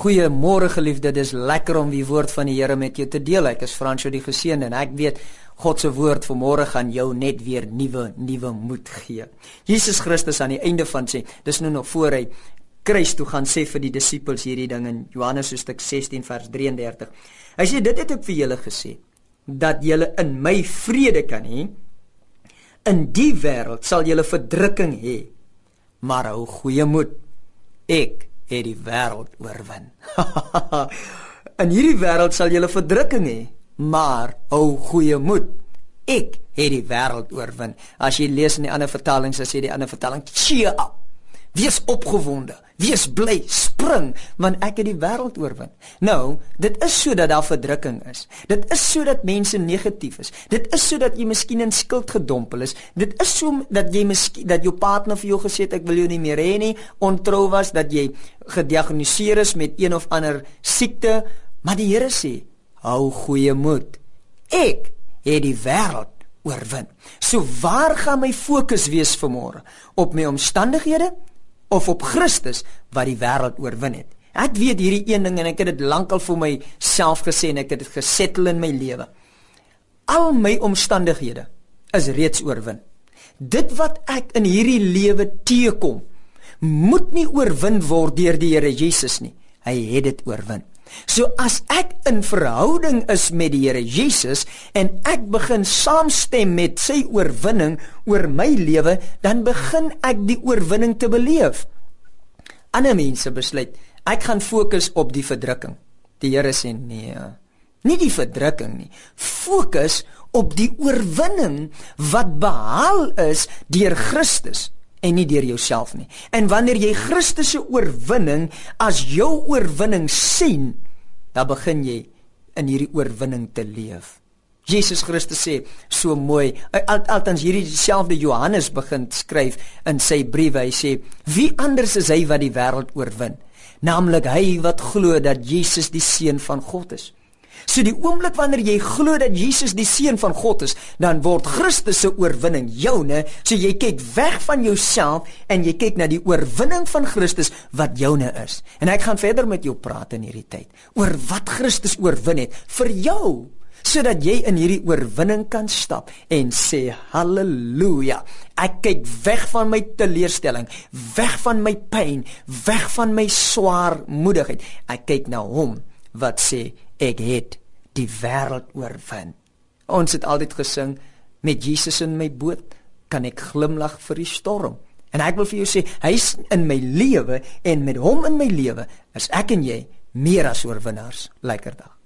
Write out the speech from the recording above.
Goeiemôre geliefde, dis lekker om die woord van die Here met jou te deel. Ek is Fransjo die geseënde en ek weet God se woord vanmôre gaan jou net weer nuwe nuwe moed gee. Jesus Christus aan die einde van sê, dis nou nog voor hy kruis toe gaan sê vir die disippels hierdie ding in Johannes hoofstuk 16 vers 33. Hy sê dit het ek vir julle gesê dat julle in my vrede kan hê. In die wêreld sal julle verdrukking hê. Maar hou goeie moed. Ek het die wêreld oorwin. In hierdie wêreld sal jy verdrukking hê, maar hou goeie moed. Ek het die wêreld oorwin. As jy lees in die ander vertalings, as jy die ander vertaling cheer up. Wees opgewonde, wees bly, spring want ek het die wêreld oorwin. Nou, dit is sodat daar verdrukking is. Dit is sodat mense negatief is. Dit is sodat jy miskien in skuld gedompel is. Dit is so dat jy miskien dat jou partner vir jou gesê het ek wil jou nie meer hê nie, ontrou was, dat jy gediagnoseer is met een of ander siekte, maar die Here sê, hou goeie moed. Ek het die wêreld oorwin. So waar gaan my fokus wees vanmôre? Op my omstandighede of op Christus wat die wêreld oorwin het. Ek weet hierdie een ding en ek het dit lankal vir myself gesê en ek het dit gesettel in my lewe. Al my omstandighede is reeds oorwin. Dit wat ek in hierdie lewe teekom, moet nie oorwin word deur die Here Jesus nie. Hy het dit oorwin. So as ek in verhouding is met die Here Jesus en ek begin saamstem met sy oorwinning oor my lewe, dan begin ek die oorwinning te beleef. Ander mense besluit, ek gaan fokus op die verdrukking. Die Here sê nee, nie die verdrukking nie. Fokus op die oorwinning wat behaal is deur Christus en nie deur jouself nie. En wanneer jy Christus se oorwinning as jou oorwinning sien, dan begin jy in hierdie oorwinning te leef. Jesus Christus sê so mooi, al, althans hierdie dieselfde Johannes begin skryf in sy briewe. Hy sê: "Wie anders is hy wat die wêreld oorwin? Naamlik hy wat glo dat Jesus die seun van God is." So die oomblik wanneer jy glo dat Jesus die seun van God is, dan word Christus se oorwinning joune. So jy kyk weg van jouself en jy kyk na die oorwinning van Christus wat joune is. En ek gaan verder met jou praat in hierdie tyd oor wat Christus oorwin het vir jou sodat jy in hierdie oorwinning kan stap en sê haleluja. Ek kyk weg van my teleurstelling, weg van my pyn, weg van my swaarmoedigheid. Ek kyk na hom wat sê ek het die wêreld oorwin. Ons het altyd gesing met Jesus in my boot kan ek glimlag vir die storm. En ek wil vir jou sê, hy's in my lewe en met hom in my lewe is ek en jy meer as oorwinnaars. Lekker dag.